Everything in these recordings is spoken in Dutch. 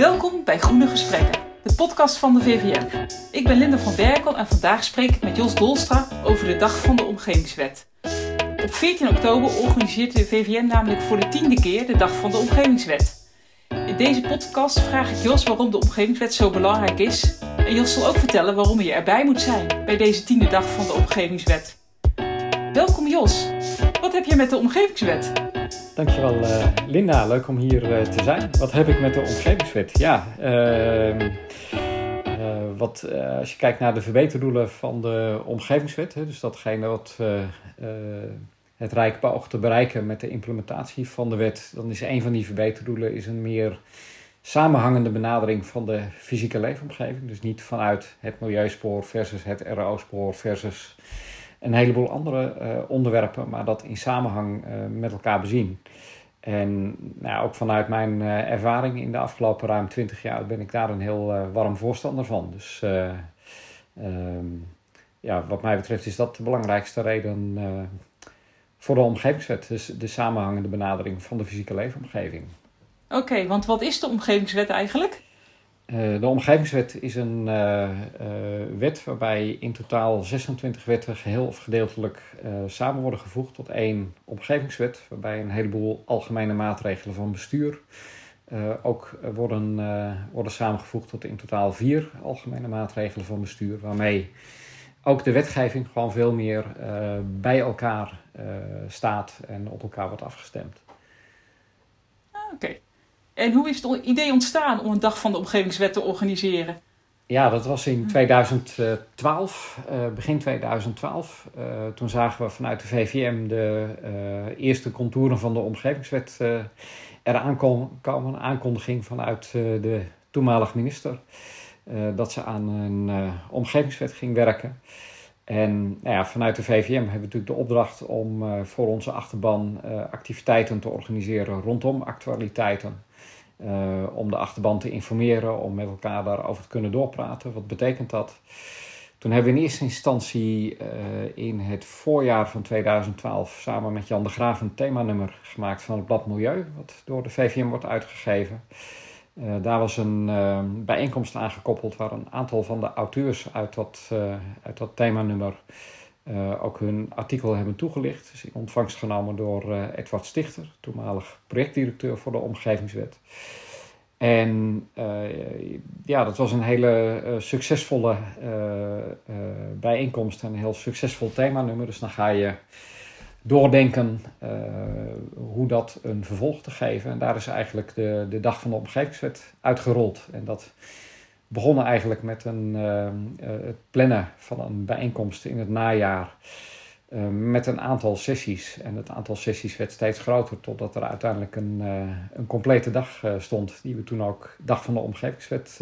Welkom bij Groene Gesprekken, de podcast van de VVM. Ik ben Linda van Berkel en vandaag spreek ik met Jos Dolstra over de Dag van de Omgevingswet. Op 14 oktober organiseert de VVM namelijk voor de tiende keer de Dag van de Omgevingswet. In deze podcast vraag ik Jos waarom de Omgevingswet zo belangrijk is. En Jos zal ook vertellen waarom je erbij moet zijn bij deze tiende Dag van de Omgevingswet. Welkom Jos. Wat heb je met de Omgevingswet? Dankjewel uh, Linda, leuk om hier uh, te zijn. Wat heb ik met de omgevingswet? Ja, uh, wat, als je kijkt naar de verbeterdoelen van de omgevingswet, hè, dus datgene wat het Rijk beoogt te bereiken met de implementatie van de wet, dan is een van die verbeterdoelen is een meer samenhangende benadering van de fysieke leefomgeving. Dus niet vanuit het milieuspoor versus het RO-spoor versus een heleboel andere uh, onderwerpen, maar dat in samenhang uh, met elkaar bezien. En nou, ook vanuit mijn uh, ervaring in de afgelopen ruim 20 jaar ben ik daar een heel warm voorstander van. Dus um, ja, wat mij betreft is dat de belangrijkste reden voor de omgevingswet. Dus de samenhangende benadering van de fysieke leefomgeving. Oké, want wat is de omgevingswet eigenlijk? Uh, de omgevingswet is een uh, uh, wet waarbij in totaal 26 wetten geheel of gedeeltelijk samen worden gevoegd tot één omgevingswet, waarbij een heleboel algemene maatregelen van bestuur ook worden, worden samengevoegd tot in totaal vier algemene maatregelen van bestuur, waarmee ook de wetgeving gewoon veel meer bij elkaar staat en op elkaar wordt afgestemd. Ah, oké. En hoe is het idee ontstaan om een dag van de omgevingswet te organiseren? Ja, dat was in 2012, uh, eh, begin 2012. Uh, eh, toen zagen we vanuit de VVM de uh, eerste contouren van de omgevingswet eraan komen. Aankondiging vanuit de toenmalige minister dat ze aan een omgevingswet ging werken. En nou ja, vanuit de VVM hebben we natuurlijk de opdracht om voor onze achterban activiteiten te organiseren rondom actualiteiten. Uh, om de achterban te informeren, om met elkaar daarover te kunnen doorpraten. Wat betekent dat? Toen hebben we in eerste instantie uh, in het voorjaar van 2012 samen met Jan de Graaf een themanummer gemaakt van het blad Milieu, wat door de VVM wordt uitgegeven. Uh, daar was een bijeenkomst aangekoppeld waar een aantal van de auteurs uit dat, uit dat themanummer uh, ook hun artikel hebben toegelicht. is in ontvangst genomen door uh, Edward Stichter, toenmalig projectdirecteur voor de Omgevingswet. En uh, ja, dat was een hele succesvolle bijeenkomst en een heel succesvol themanummer. Dus dan ga je doordenken hoe dat een vervolg te geven. En daar is eigenlijk de, de dag van de Omgevingswet uitgerold. En dat begonnen eigenlijk met een, uh, het plannen van een bijeenkomst in het najaar. Uh, met een aantal sessies. En het aantal sessies werd steeds groter, totdat er uiteindelijk een, uh, een complete dag stond, die we toen ook Dag van de Omgevingswet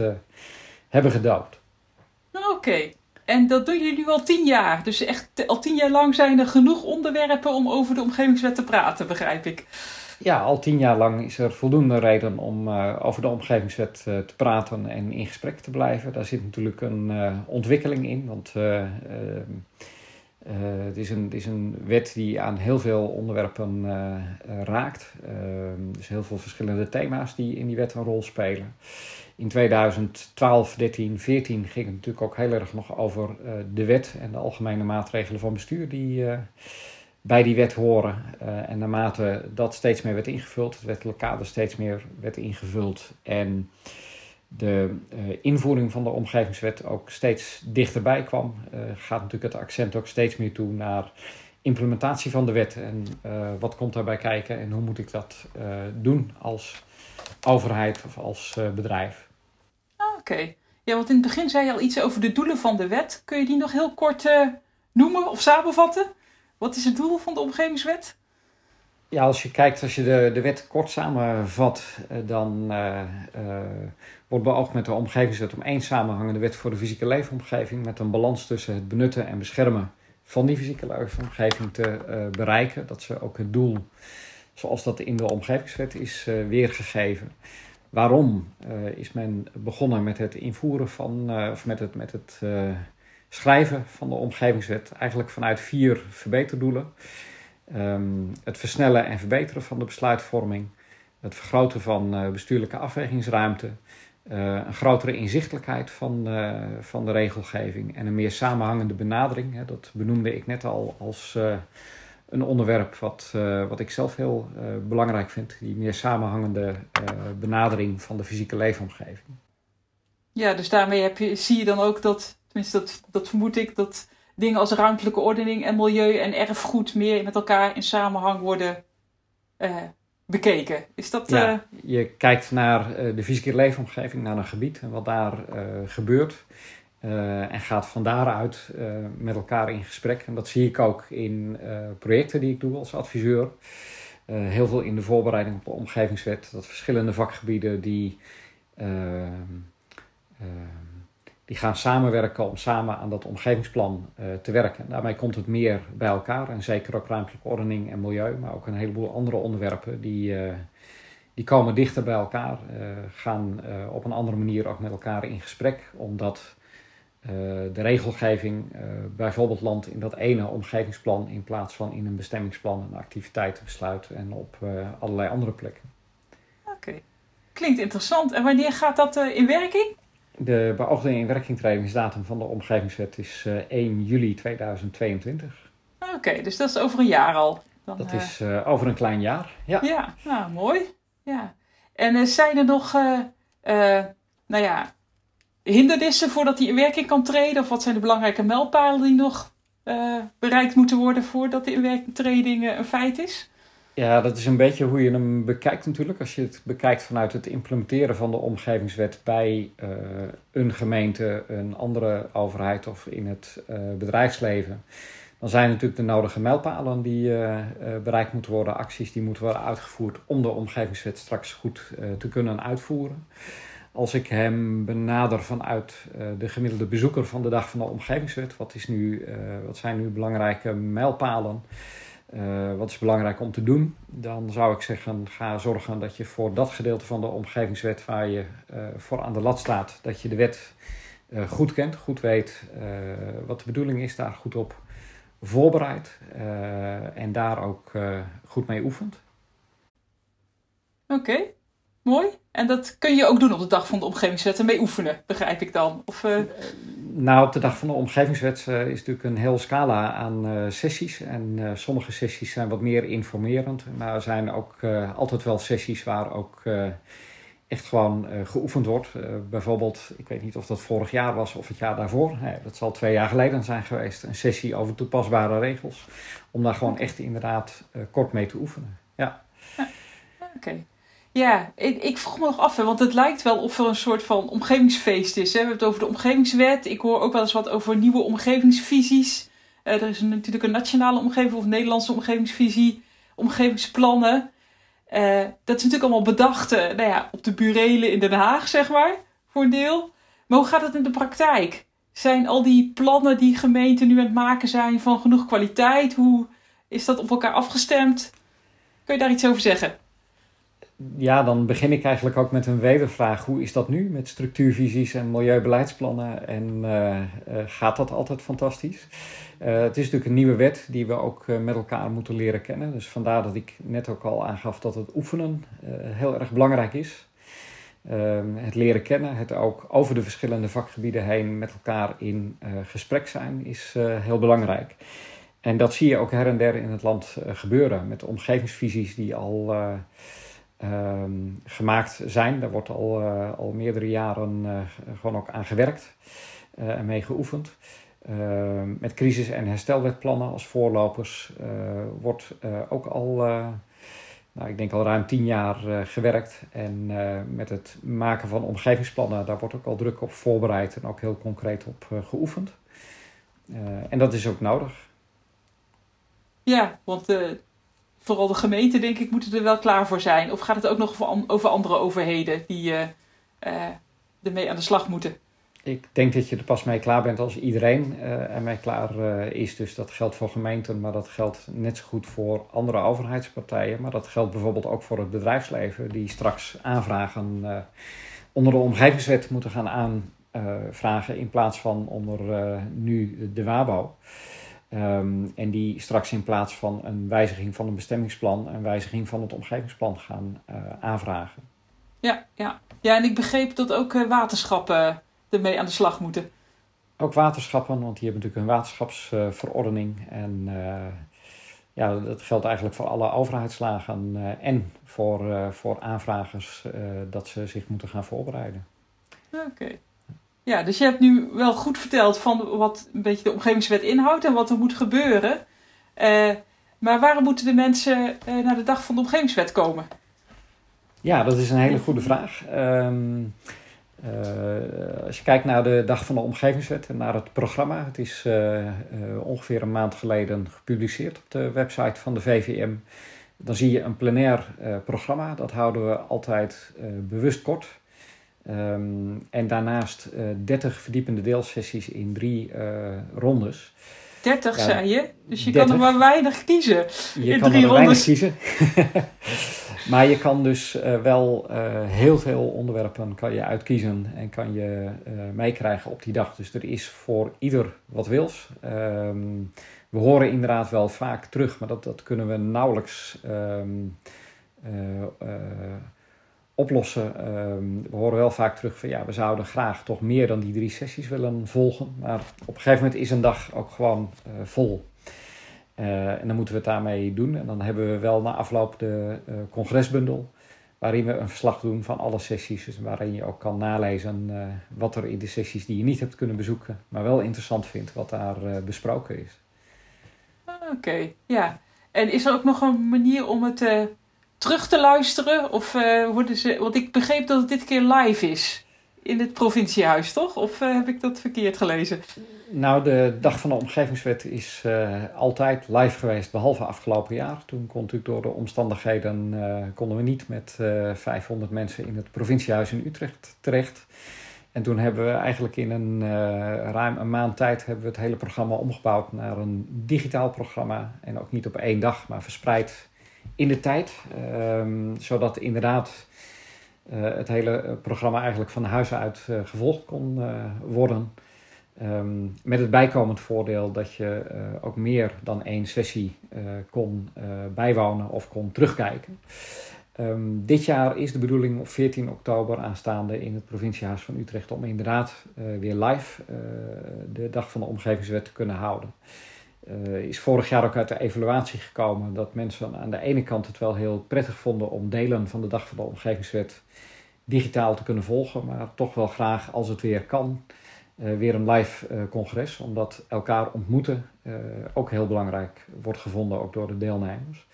hebben gedoopt. Oké, en dat doen jullie al tien jaar. Dus echt al tien jaar lang zijn er genoeg onderwerpen om over de Omgevingswet te praten, begrijp ik ja, al tien jaar lang is er voldoende reden om uh, over de omgevingswet uh, te praten en in gesprek te blijven. Daar zit natuurlijk een uh, ontwikkeling in, want het, is een, het is een wet die aan heel veel onderwerpen raakt. dus heel veel verschillende thema's die in die wet een rol spelen. In 2012, 13, 14 ging het natuurlijk ook heel erg nog over de wet en de algemene maatregelen van bestuur die bij die wet horen. Uh, en naarmate dat steeds meer werd ingevuld, het wettelijk kader steeds meer werd ingevuld en de uh, invoering van de omgevingswet ook steeds dichterbij kwam, uh, gaat natuurlijk het accent ook steeds meer toe naar implementatie van de wet. En wat komt daarbij kijken en hoe moet ik dat doen als overheid of als bedrijf. Ah, oké. Ja, want in het begin zei je al iets over de doelen van de wet. Kun je die nog heel kort noemen of samenvatten? Wat is het doel van de omgevingswet? Ja, als je kijkt, als je de, de wet kort samenvat, eh, dan uh, uh, wordt beoogd met de omgevingswet om één samenhangende wet voor de fysieke leefomgeving met een balans tussen het benutten en beschermen van die fysieke leefomgeving te bereiken. Dat ze ook het doel, zoals dat in de omgevingswet is weergegeven. Waarom is men begonnen met het invoeren van, of met het, met het schrijven van de omgevingswet eigenlijk vanuit vier verbeterdoelen. Um, het versnellen en verbeteren van de besluitvorming, het vergroten van uh, bestuurlijke afwegingsruimte, een grotere inzichtelijkheid van, van de regelgeving en een meer samenhangende benadering. Hè, dat benoemde ik net al als een onderwerp wat, wat ik zelf heel belangrijk vind. Die meer samenhangende benadering van de fysieke leefomgeving. Ja, dus daarmee heb je, zie je dan ook dat, tenminste dat, dat vermoed ik, dat dingen als ruimtelijke ordening en milieu en erfgoed meer met elkaar in samenhang worden uh, bekeken. Is dat. Ja, uh... je kijkt naar uh, de fysieke leefomgeving, naar een gebied en wat daar gebeurt. en gaat van daaruit met elkaar in gesprek. En dat zie ik ook in projecten die ik doe als adviseur. heel veel in de voorbereiding op de omgevingswet. Dat verschillende vakgebieden die die gaan samenwerken om samen aan dat omgevingsplan uh, te werken. Daarmee komt het meer bij elkaar en zeker ook ruimtelijke ordening en milieu, maar ook een heleboel andere onderwerpen die, uh, die komen dichter bij elkaar, uh, gaan op een andere manier ook met elkaar in gesprek, omdat de regelgeving bijvoorbeeld landt in dat ene omgevingsplan in plaats van in een bestemmingsplan en activiteitenbesluit en op allerlei andere plekken. Oké, klinkt interessant. En wanneer gaat dat in werking? De beoogde inwerkingtredingsdatum van de omgevingswet is 1 eh, juli 2022. Oké, dus dat is over een jaar al. Dan, dat is uh, over een klein jaar, ja. Ja, nou mooi. Ja. En zijn er nog, nou ja, hindernissen voordat die in werking kan treden? Of wat zijn de belangrijke mijlpalen die nog bereikt moeten worden voordat de inwerkingtreding een feit is? Ja, dat is een beetje hoe je hem bekijkt natuurlijk. Als je het bekijkt vanuit het implementeren van de omgevingswet bij uh, een gemeente, een andere overheid of in het uh, bedrijfsleven. Dan zijn natuurlijk de nodige mijlpalen die uh, bereikt moeten worden, acties die moeten worden uitgevoerd om de omgevingswet straks goed te kunnen uitvoeren. Als ik hem benader vanuit de gemiddelde bezoeker van de dag van de omgevingswet, wat, is nu, wat zijn nu belangrijke mijlpalen? Uh, wat is belangrijk om te doen? Dan zou ik zeggen, ga zorgen dat je voor dat gedeelte van de omgevingswet waar je uh, voor aan de lat staat, dat je de wet uh, goed kent, goed weet wat de bedoeling is, daar goed op voorbereidt en daar ook goed mee oefent. Oké, mooi. En dat kun je ook doen op de dag van de omgevingswet en mee oefenen, begrijp ik dan? Of, nou, op de dag van de omgevingswet uh, is natuurlijk een heel scala aan uh, sessies. En uh, sommige sessies zijn wat meer informerend. Maar er zijn ook altijd wel sessies waar ook echt gewoon geoefend wordt. bijvoorbeeld, ik weet niet of dat vorig jaar was of het jaar daarvoor. Nee, dat zal twee jaar geleden zijn geweest. Een sessie over toepasbare regels. Om daar gewoon echt inderdaad kort mee te oefenen. Ja. Oké. Ja, ik, ik vroeg me nog af, hè, want het lijkt wel of er een soort van omgevingsfeest is. Hè. We hebben het over de omgevingswet. Ik hoor ook wel eens wat over nieuwe omgevingsvisies. Uh, er is natuurlijk een nationale omgeving of Nederlandse omgevingsvisie, omgevingsplannen. Uh, dat is natuurlijk allemaal bedacht uh, nou ja, op de burelen in Den Haag, zeg maar, voor een deel. Maar hoe gaat het in de praktijk? Zijn al die plannen die gemeenten nu aan het maken zijn van genoeg kwaliteit? Hoe is dat op elkaar afgestemd? Kun je daar iets over zeggen? Ja, dan begin ik eigenlijk ook met een wedervraag. Hoe is dat nu met structuurvisies en milieubeleidsplannen? En uh, uh, gaat dat altijd fantastisch? Uh, het is natuurlijk een nieuwe wet die we ook met elkaar moeten leren kennen. Dus vandaar dat ik net ook al aangaf dat het oefenen heel erg belangrijk is. Ehm, het leren kennen, het ook over de verschillende vakgebieden heen met elkaar in gesprek zijn, is heel belangrijk. En dat zie je ook her en der in het land gebeuren met omgevingsvisies die al um, gemaakt zijn. Daar wordt al, uh, al meerdere jaren uh, gewoon ook aan gewerkt uh, en mee geoefend. Ehm, met crisis- en herstelwetplannen als voorlopers wordt ook al, nou, ik denk al ruim tien jaar gewerkt. En met het maken van omgevingsplannen, daar wordt ook al druk op voorbereid en ook heel concreet op geoefend. en dat is ook nodig. Ja, want vooral de gemeente, denk ik, moeten er wel klaar voor zijn. Of gaat het ook nog over andere overheden die uh, uh, ermee aan de slag moeten? Ik denk dat je er pas mee klaar bent als iedereen uh, ermee klaar is. Dus dat geldt voor gemeenten, maar dat geldt net zo goed voor andere overheidspartijen. Maar dat geldt bijvoorbeeld ook voor het bedrijfsleven, die straks aanvragen onder de omgevingswet moeten gaan aanvragen in plaats van onder nu de WABO. Um, en die straks in plaats van een wijziging van een bestemmingsplan, een wijziging van het omgevingsplan gaan uh, aanvragen. Ja, ja. ja, en ik begreep dat ook uh, waterschappen ermee aan de slag moeten. Ook waterschappen, want die hebben natuurlijk een waterschapsverordening. en uh, ja, dat geldt eigenlijk voor alle overheidslagen en voor, voor aanvragers dat ze zich moeten gaan voorbereiden. Oké. Ja, dus je hebt nu wel goed verteld van wat een beetje de omgevingswet inhoudt en wat er moet gebeuren. Uh, maar waarom moeten de mensen uh, naar de dag van de omgevingswet komen? Ja, dat is een hele goede vraag. Um, uh, als je kijkt naar de dag van de omgevingswet en naar het programma, het is ongeveer een maand geleden gepubliceerd op de website van de VVM. Dan zie je een plenair programma. Dat houden we altijd bewust kort. Um, en daarnaast uh, 30 verdiepende deelsessies in drie uh, rondes. 30 ja, zei je? Dus je 30. kan er maar weinig kiezen. Je in kan drie er rondes. weinig kiezen. maar je kan dus uh, wel heel veel onderwerpen kan je uitkiezen en kan je meekrijgen op die dag. Dus er is voor ieder wat wils. Um, we horen inderdaad wel vaak terug, maar dat, dat kunnen we nauwelijks. Um, oplossen. Um, we horen wel vaak terug van ja, we zouden graag toch meer dan die drie sessies willen volgen. Maar op een gegeven moment is een dag ook gewoon uh, vol. Uh, en dan moeten we het daarmee doen. En dan hebben we wel na afloop de uh, congresbundel. Waarin we een verslag doen van alle sessies. Dus waarin je ook kan nalezen wat er in de sessies die je niet hebt kunnen bezoeken. Maar wel interessant vindt wat daar besproken is. Oké, okay, ja. En is er ook nog een manier om het terug te luisteren? Of uh, worden ze. Want ik begreep dat het dit keer live is. In het provinciehuis, toch? Of uh, heb ik dat verkeerd gelezen? Nou, de Dag van de Omgevingswet is uh, altijd live geweest, behalve afgelopen jaar. Toen kon natuurlijk door de omstandigheden konden we niet met 500 mensen in het provinciehuis in Utrecht terecht. En toen hebben we eigenlijk in een ruim een maand tijd hebben we het hele programma omgebouwd naar een digitaal programma. En ook niet op één dag, maar verspreid in de tijd. Um, zodat inderdaad uh, het hele programma eigenlijk van huis uit uh, gevolgd kon uh, worden. Um, met het bijkomend voordeel dat je ook meer dan één sessie kon bijwonen of kon terugkijken. Um, dit jaar is de bedoeling op 14 oktober aanstaande in het provinciehuis van Utrecht om inderdaad weer live de dag van de omgevingswet te kunnen houden. Uh, is vorig jaar ook uit de evaluatie gekomen dat mensen aan de ene kant het wel heel prettig vonden om delen van de Dag van de Omgevingswet digitaal te kunnen volgen, maar toch wel graag als het weer kan, uh, weer een live uh, congres, omdat elkaar ontmoeten ook heel belangrijk wordt gevonden, ook door de deelnemers.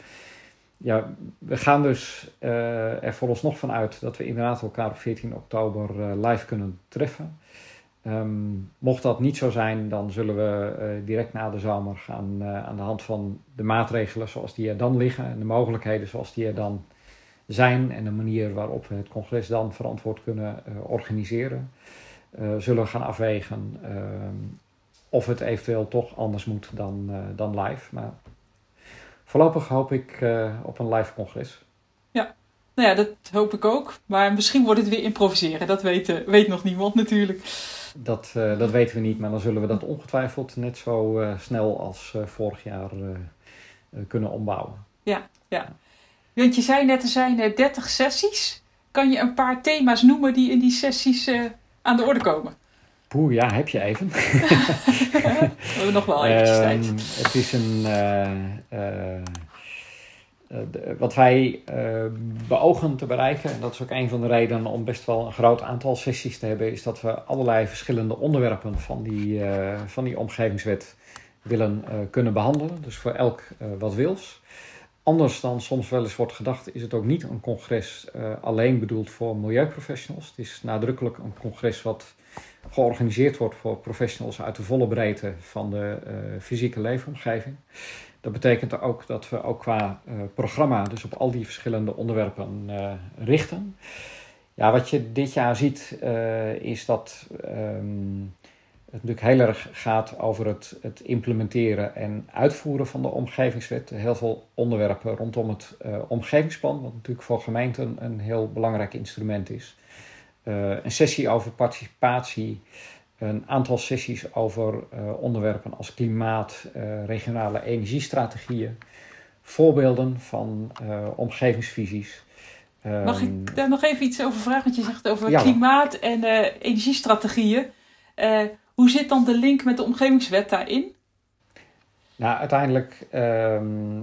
Ja, we gaan dus er vooralsnog van uit dat we inderdaad elkaar op 14 oktober live kunnen treffen. Um, mocht dat niet zo zijn, dan zullen we uh, direct na de zomer gaan uh, aan de hand van de maatregelen zoals die er dan liggen en de mogelijkheden zoals die er dan zijn en de manier waarop we het congres dan verantwoord kunnen uh, organiseren, zullen we gaan afwegen of het eventueel toch anders moet dan, dan live. Maar voorlopig hoop ik op een live congres. Ja, nou ja, dat hoop ik ook. Maar misschien wordt het weer improviseren. Dat weet nog niemand natuurlijk. Dat, uh, dat weten we niet, maar dan zullen we dat ongetwijfeld net zo uh, snel als uh, vorig jaar kunnen ombouwen. Ja, ja. Want je zei net, er zijn 30 sessies. Kan je een paar thema's noemen die in die sessies aan de orde komen? Poeh, ja, heb je even. we hebben nog wel eventjes tijd. Het is een uh, wat wij uh, beogen te bereiken, en dat is ook een van de redenen om best wel een groot aantal sessies te hebben, is dat we allerlei verschillende onderwerpen van die, uh, van die omgevingswet willen kunnen behandelen. Dus voor elk wat wils. Anders dan soms wel eens wordt gedacht, is het ook niet een congres alleen bedoeld voor milieuprofessionals. Het is nadrukkelijk een congres wat georganiseerd wordt voor professionals uit de volle breedte van de fysieke leefomgeving. Dat betekent ook dat we ook qua uh, programma dus op al die verschillende onderwerpen uh, richten. Ja, wat je dit jaar ziet uh, is dat um, het natuurlijk heel erg gaat over het, het, implementeren en uitvoeren van de omgevingswet. Heel veel onderwerpen rondom het omgevingsplan, wat natuurlijk voor gemeenten een heel belangrijk instrument is. een sessie over participatie een aantal sessies over uh, onderwerpen als klimaat, uh, regionale energiestrategieën, voorbeelden van uh, omgevingsvisies. Mag ik ehm, daar nog even iets over vragen? Want je zegt over klimaat en energiestrategieën. hoe zit dan de link met de omgevingswet daarin? Nou, uiteindelijk ehm,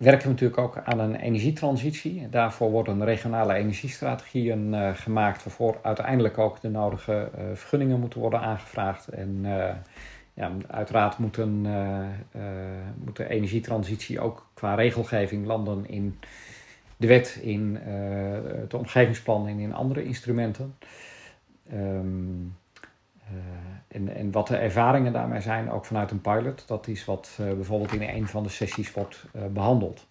werken we natuurlijk ook aan een energietransitie. Daarvoor worden regionale energiestrategieën uh, gemaakt, waarvoor uiteindelijk ook de nodige uh, vergunningen moeten worden aangevraagd. En uh, ja, uiteraard moet, moet de energietransitie ook qua regelgeving landen in de wet, in het omgevingsplan en in andere instrumenten. Um, en, en, wat de ervaringen daarmee zijn, ook vanuit een pilot, dat is wat uh, bijvoorbeeld in een van de sessies wordt uh, behandeld.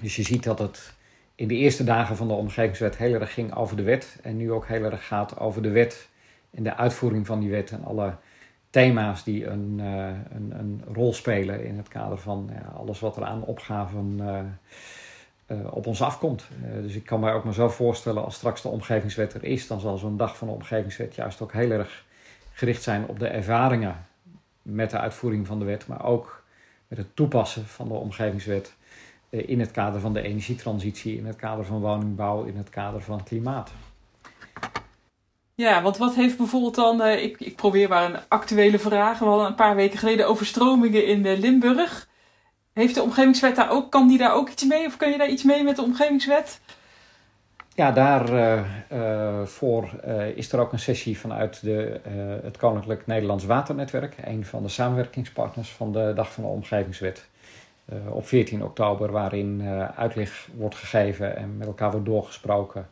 Dus je ziet dat het in de eerste dagen van de omgevingswet heel erg ging over de wet. En nu ook heel erg gaat over de wet en de uitvoering van die wet. En alle thema's die een, uh, een, een, rol spelen in het kader van ja, alles wat er aan opgaven op ons afkomt. dus ik kan mij ook maar zo voorstellen als straks de omgevingswet er is, dan zal zo'n dag van de omgevingswet juist ook heel erg gericht zijn op de ervaringen met de uitvoering van de wet, maar ook met het toepassen van de omgevingswet eh, in het kader van de energietransitie, in het kader van woningbouw, in het kader van klimaat. Ja, want wat heeft bijvoorbeeld dan, ik, ik probeer maar een actuele vraag, we hadden een paar weken geleden overstromingen in Limburg. Heeft de omgevingswet daar ook, kan die daar ook iets mee of kan je daar iets mee met de omgevingswet? Ja, daarvoor uh, uh, is er ook een sessie vanuit de, uh, het Koninklijk Nederlands Waternetwerk, een van de samenwerkingspartners van de Dag van de Omgevingswet, op 14 oktober, waarin uitleg wordt gegeven en met elkaar wordt doorgesproken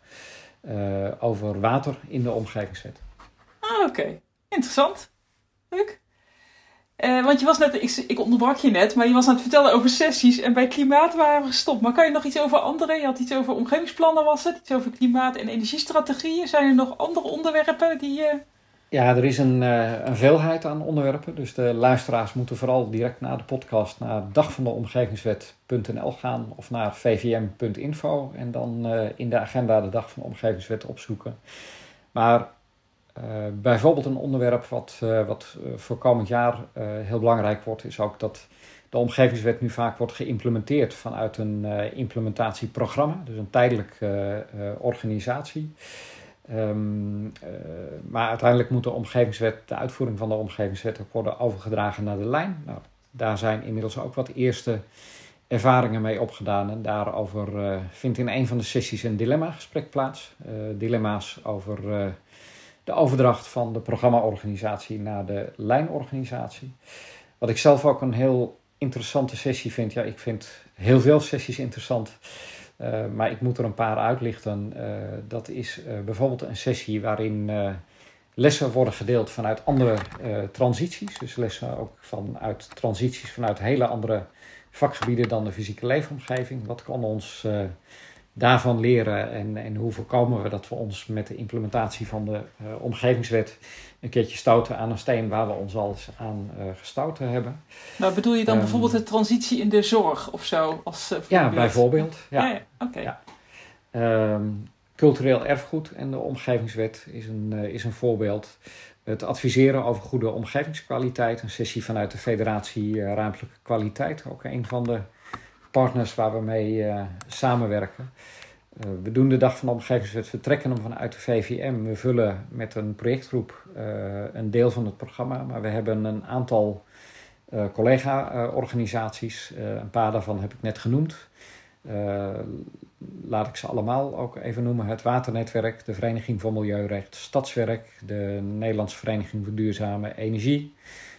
over water in de omgevingswet. Ah, oké. Interessant. Leuk. Uh, want je was net, ik, ik, onderbrak je net, maar je was aan het vertellen over sessies en bij klimaat waren we gestopt. Maar kan je nog iets over andere? Je had iets over omgevingsplannen, was het? Iets over klimaat- en energiestrategieën. Zijn er nog andere onderwerpen die je. Ja, er is een, uh, een veelheid aan onderwerpen. Dus de luisteraars moeten vooral direct na de podcast naar dagvandeomgevingswet.nl gaan of naar vvm.info en dan uh, in de agenda de Dag van de Omgevingswet opzoeken. Maar uh, bijvoorbeeld een onderwerp wat, uh, wat uh, voor komend jaar heel belangrijk wordt, is ook dat de omgevingswet nu vaak wordt geïmplementeerd vanuit een implementatieprogramma, dus een tijdelijke organisatie. Um, maar uiteindelijk moet de omgevingswet, de uitvoering van de omgevingswet ook worden overgedragen naar de lijn. Nou, daar zijn inmiddels ook wat eerste ervaringen mee opgedaan. En daarover vindt in een van de sessies een dilemma-gesprek plaats. dilemma's over de overdracht van de programmaorganisatie naar de lijnorganisatie. Wat ik zelf ook een heel interessante sessie vind. Ja, ik vind heel veel sessies interessant. Uh, maar ik moet er een paar uitlichten. Uh, dat is uh, bijvoorbeeld een sessie waarin lessen worden gedeeld vanuit andere transities. Dus lessen ook vanuit transities vanuit hele andere vakgebieden dan de fysieke leefomgeving. Wat kan ons daarvan leren en, en hoe voorkomen we dat we ons met de implementatie van de uh, omgevingswet een keertje stoten aan een steen waar we ons al eens aan uh, gestoten hebben. Nou, bedoel je dan um, bijvoorbeeld de transitie in de zorg of zo? Als, uh, ja, bijvoorbeeld. Ja, ja, ja oké. Ja. Um, cultureel erfgoed en de omgevingswet is een, is een voorbeeld. Het adviseren over goede omgevingskwaliteit, een sessie vanuit de Federatie Ruimtelijke Kwaliteit, ook een van de partners waar we mee uh, samenwerken. Uh, we doen de Dag van de Omgevingswet, vertrekken hem vanuit de VVM. We vullen met een projectgroep uh, een deel van het programma, maar we hebben een aantal collega-organisaties. een paar daarvan heb ik net genoemd. laat ik ze allemaal ook even noemen. Het Waternetwerk, de Vereniging voor Milieurecht, Stadswerk, de Nederlandse Vereniging voor Duurzame Energie,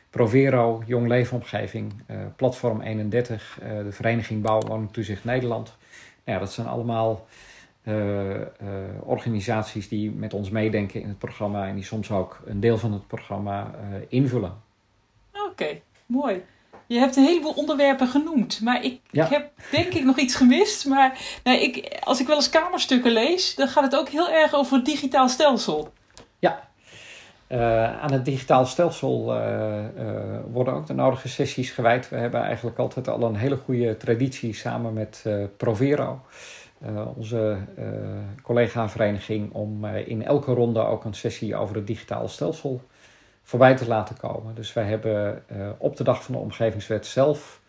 Provero, Jong Leefomgeving, uh, Platform 31, uh, de Vereniging Bouw Toezicht Nederland. Nou ja, dat zijn allemaal uh, organisaties die met ons meedenken in het programma en die soms ook een deel van het programma invullen. Oké, mooi. Je hebt een heleboel onderwerpen genoemd, maar ik, ja. ik heb denk ik nog iets gemist. Maar nou, ik, als ik wel eens kamerstukken lees, dan gaat het ook heel erg over het digitaal stelsel. Uh, aan het digitaal stelsel uh, uh, worden ook de nodige sessies gewijd. We hebben eigenlijk altijd al een hele goede traditie samen met Provero, onze collega-vereniging, om in elke ronde ook een sessie over het digitaal stelsel voorbij te laten komen. Dus wij hebben op de dag van de omgevingswet zelf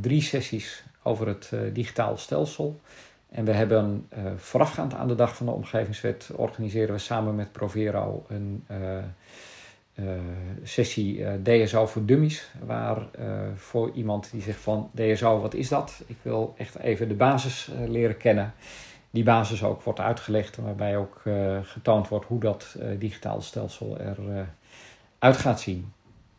drie sessies over het digitaal stelsel. En we hebben voorafgaand aan de dag van de omgevingswet organiseren we samen met Provero een sessie DSO voor dummies. Waar voor iemand die zegt van DSO, wat is dat? Ik wil echt even de basis leren kennen die basis ook wordt uitgelegd, waarbij ook getoond wordt hoe dat digitale stelsel eruit gaat zien.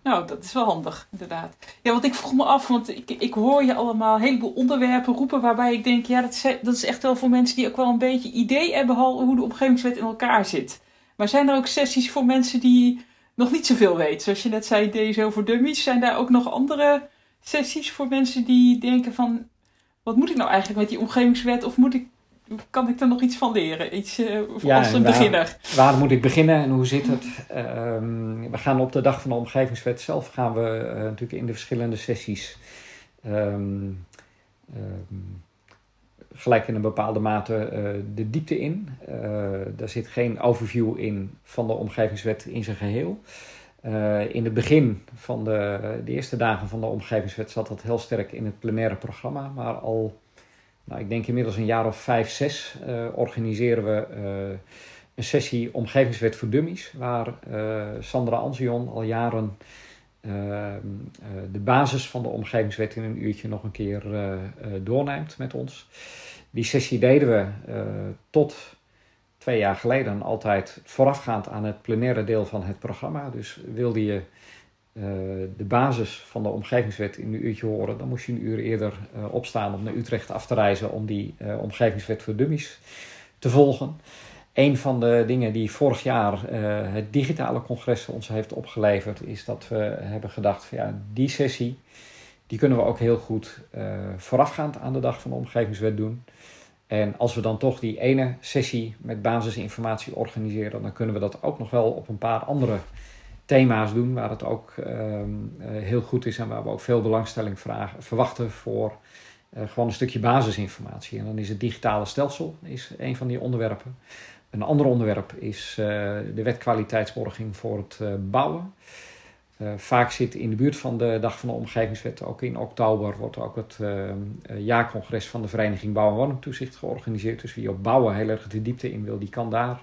Nou, dat is wel handig, inderdaad. Ja, want ik vroeg me af, want ik, ik hoor je allemaal een heleboel onderwerpen roepen waarbij ik denk, ja, dat is, dat is echt wel voor mensen die ook wel een beetje idee hebben hoe de omgevingswet in elkaar zit. Maar zijn er ook sessies voor mensen die nog niet zoveel weten? Zoals je net zei, deze voor dummies. Zijn daar ook nog andere sessies voor mensen die denken van, wat moet ik nou eigenlijk met die omgevingswet? Of moet ik kan ik er nog iets van leren? Iets uh, als een beginner. Waar moet ik beginnen en hoe zit het? Um, we gaan op de dag van de omgevingswet zelf gaan we uh, natuurlijk in de verschillende sessies um, um, gelijk in een bepaalde mate uh, de diepte in. daar zit geen overview in van de omgevingswet in zijn geheel. in het begin van de, de eerste dagen van de omgevingswet zat dat heel sterk in het plenaire programma, maar al nou, ik denk inmiddels een jaar of vijf, zes uh, organiseren we uh, een sessie Omgevingswet voor Dummies, waar uh, Sandra Anzion al jaren de basis van de Omgevingswet in een uurtje nog een keer doorneemt met ons. Die sessie deden we tot twee jaar geleden altijd voorafgaand aan het plenaire deel van het programma. Dus wilde je de basis van de omgevingswet in een uurtje horen, dan moest je een uur eerder uh, opstaan om naar Utrecht af te reizen om die uh, omgevingswet voor dummies te volgen. Een van de dingen die vorig jaar het digitale congres ons heeft opgeleverd, is dat we hebben gedacht: van, ja, die sessie die kunnen we ook heel goed voorafgaand aan de dag van de omgevingswet doen. En als we dan toch die ene sessie met basisinformatie organiseren, dan kunnen we dat ook nog wel op een paar andere thema's doen waar het ook ehm, eh, heel goed is en waar we ook veel belangstelling vragen, verwachten voor uh, gewoon een stukje basisinformatie. En dan is het digitale stelsel is een van die onderwerpen. Een ander onderwerp is uh, de wet kwaliteitsborging voor het bouwen. vaak zit in de buurt van de Dag van de Omgevingswet, ook in oktober, wordt ook het jaarcongres van de Vereniging Bouw- en Woningtoezicht georganiseerd. Dus wie op bouwen heel erg de diepte in wil, die kan daar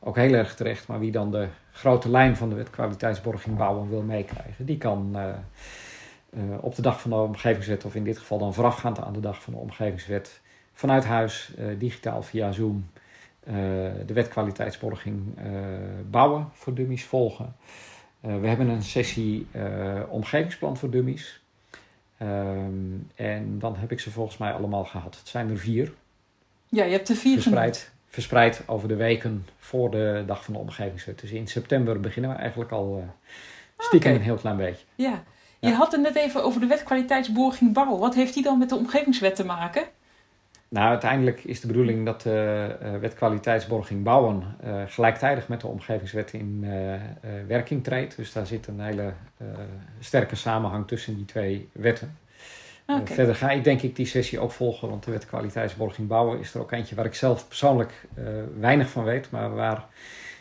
ook heel erg terecht. Maar wie dan de grote lijn van de wet kwaliteitsborging bouwen wil meekrijgen, die kan uh, uh, op de dag van de omgevingswet, of in dit geval dan voorafgaand aan de dag van de omgevingswet, vanuit huis, uh, digitaal via Zoom, de wet kwaliteitsborging bouwen voor dummies volgen. we hebben een sessie omgevingsplan voor dummies. Um, en dan heb ik ze volgens mij allemaal gehad. Het zijn er vier. Ja, je hebt er vier verspreid verspreid over de weken voor de dag van de omgevingswet. Dus in september beginnen we eigenlijk al uh, stiekem een heel klein beetje. Ja. Je had het net even over de wet kwaliteitsborging bouwen. Wat heeft die dan met de omgevingswet te maken? Nou, uiteindelijk is de bedoeling dat de uh, wet kwaliteitsborging bouwen uh, gelijktijdig met de omgevingswet in werking treedt. Dus daar zit een hele sterke samenhang tussen die twee wetten. Okay. Uh, verder ga ik denk ik die sessie ook volgen, want de wet kwaliteitsborging bouwen is er ook eentje waar ik zelf persoonlijk uh, weinig van weet, maar waar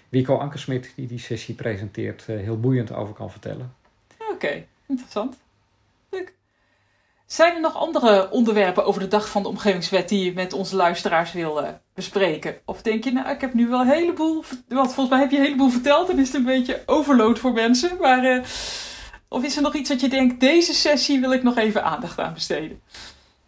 Wico Ankersmit, die die sessie presenteert, uh, heel boeiend over kan vertellen. Oké, okay. interessant. Leuk. Zijn er nog andere onderwerpen over de dag van de omgevingswet die je met onze luisteraars wil bespreken? Of denk je, nou, ik heb nu wel een heleboel, want volgens mij heb je een heleboel verteld en is het een beetje overload voor mensen, maar of is er nog iets dat je denkt, deze sessie wil ik nog even aandacht aan besteden?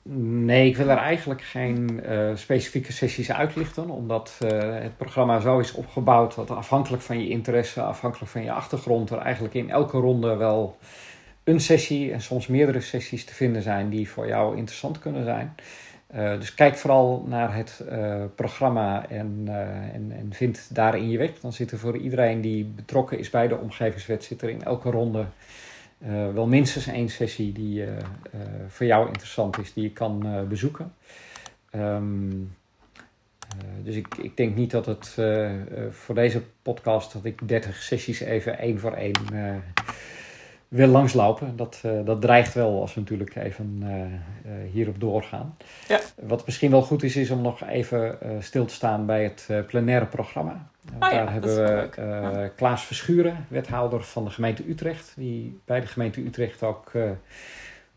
Nee, ik wil er eigenlijk geen uh, specifieke sessies uitlichten, omdat uh, het programma zo is opgebouwd dat afhankelijk van je interesse, afhankelijk van je achtergrond, er eigenlijk in elke ronde wel een sessie en soms meerdere sessies te vinden zijn die voor jou interessant kunnen zijn. Uh, dus kijk vooral naar het programma en, en, en vind daarin je weg. Dan zit er voor iedereen die betrokken is bij de omgevingswet, zit er in elke ronde uh, wel minstens één sessie die uh, uh, voor jou interessant is, die je kan bezoeken. Um, dus ik, ik denk niet dat het voor deze podcast dat ik 30 sessies even één voor één wil langslopen. Dat, dat dreigt wel als we natuurlijk even hierop doorgaan. Ja. Wat misschien wel goed is, is om nog even stil te staan bij het plenaire programma. Oh ja, daar hebben we uh, Klaas Verschuren, wethouder van de gemeente Utrecht, die bij de gemeente Utrecht ook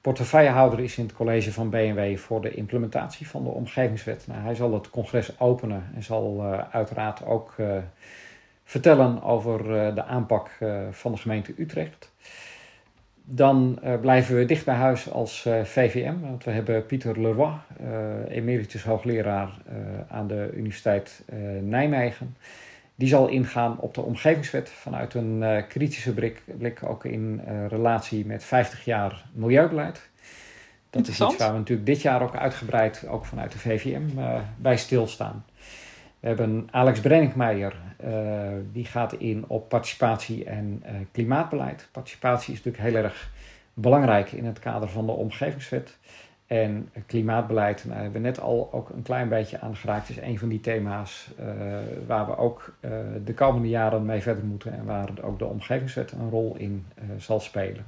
portefeuillehouder is in het college van BMW voor de implementatie van de omgevingswet. Nou, hij zal het congres openen en zal uh, uiteraard ook uh, vertellen over uh, de aanpak van de gemeente Utrecht. Dan blijven we dicht bij huis als VVM, want we hebben Pieter Leroy, emeritus hoogleraar aan de Universiteit Nijmegen. Die zal ingaan op de omgevingswet vanuit een kritische blik, blik, ook in relatie met 50 jaar milieubeleid. Dat is iets waar we natuurlijk dit jaar ook uitgebreid, ook vanuit de VVM, bij stilstaan. We hebben Alex Brenningmeijer, die gaat in op participatie en klimaatbeleid. Participatie is natuurlijk heel erg belangrijk in het kader van de omgevingswet. En klimaatbeleid, daar hebben we net al ook een klein beetje aan geraakt, is een van die thema's uh, waar we ook uh, de komende jaren mee verder moeten en waar ook de omgevingswet een rol in uh, zal spelen.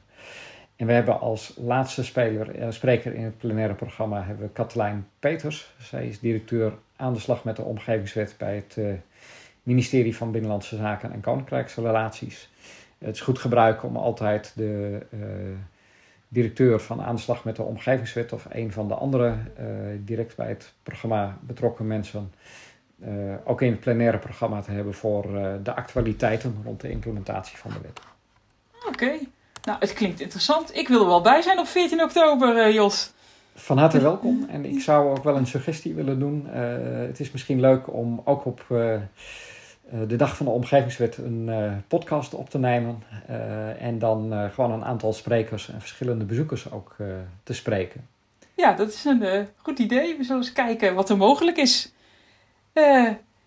En we hebben als laatste speler, spreker in het plenaire programma hebben we Katelijn Peters. Zij is directeur aan de slag met de omgevingswet bij het ministerie van Binnenlandse Zaken en Koninkrijksrelaties. Het is goed gebruik om altijd de directeur van aanslag met de omgevingswet of een van de andere uh, direct bij het programma betrokken mensen ook in het plenaire programma te hebben voor de actualiteiten rond de implementatie van de wet. Oké, nou het klinkt interessant. Ik wil er wel bij zijn op 14 oktober, Jos. Van harte welkom. En ik zou ook wel een suggestie willen doen. het is misschien leuk om ook op eh, de dag van de omgevingswet een uh, podcast op te nemen. En dan gewoon een aantal sprekers en verschillende bezoekers ook te spreken. Ja, dat is een goed idee. We zullen eens kijken wat er mogelijk is.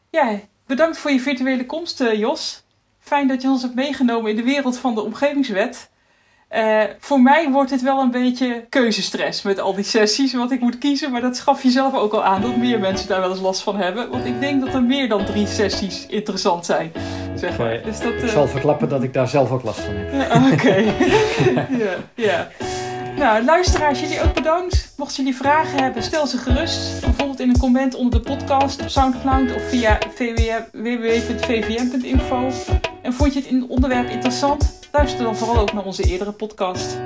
ja, bedankt voor je virtuele komst, Jos. Fijn dat je ons hebt meegenomen in de wereld van de omgevingswet. Uh, voor mij wordt het wel een beetje keuzestress met al die sessies, wat ik moet kiezen. Maar dat schaf je zelf ook al aan, dat meer mensen daar wel eens last van hebben. Want ik denk dat er meer dan drie sessies interessant zijn. Zeg maar. Dus dat, uh... Ik zal verklappen dat ik daar zelf ook last van heb. Oké. ja, ja. Nou, luisteraars, jullie ook bedankt. Mochten jullie vragen hebben, stel ze gerust. Bijvoorbeeld in een comment onder de podcast op Soundcloud of via www.vvm.info. En vond je het onderwerp interessant? Luister dan vooral ook naar onze eerdere podcast.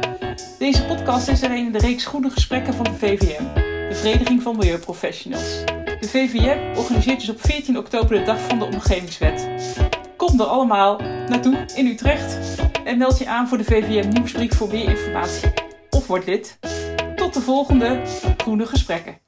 Deze podcast is er een in de reeks goede gesprekken van de VVM, de Vereniging van Milieuprofessionals. De VVM organiseert dus op 14 oktober de Dag van de Omgevingswet. Kom er allemaal naartoe in Utrecht en meld je aan voor de VVM nieuwsbrief voor meer informatie. Of word lid. Tot de volgende Groene Gesprekken.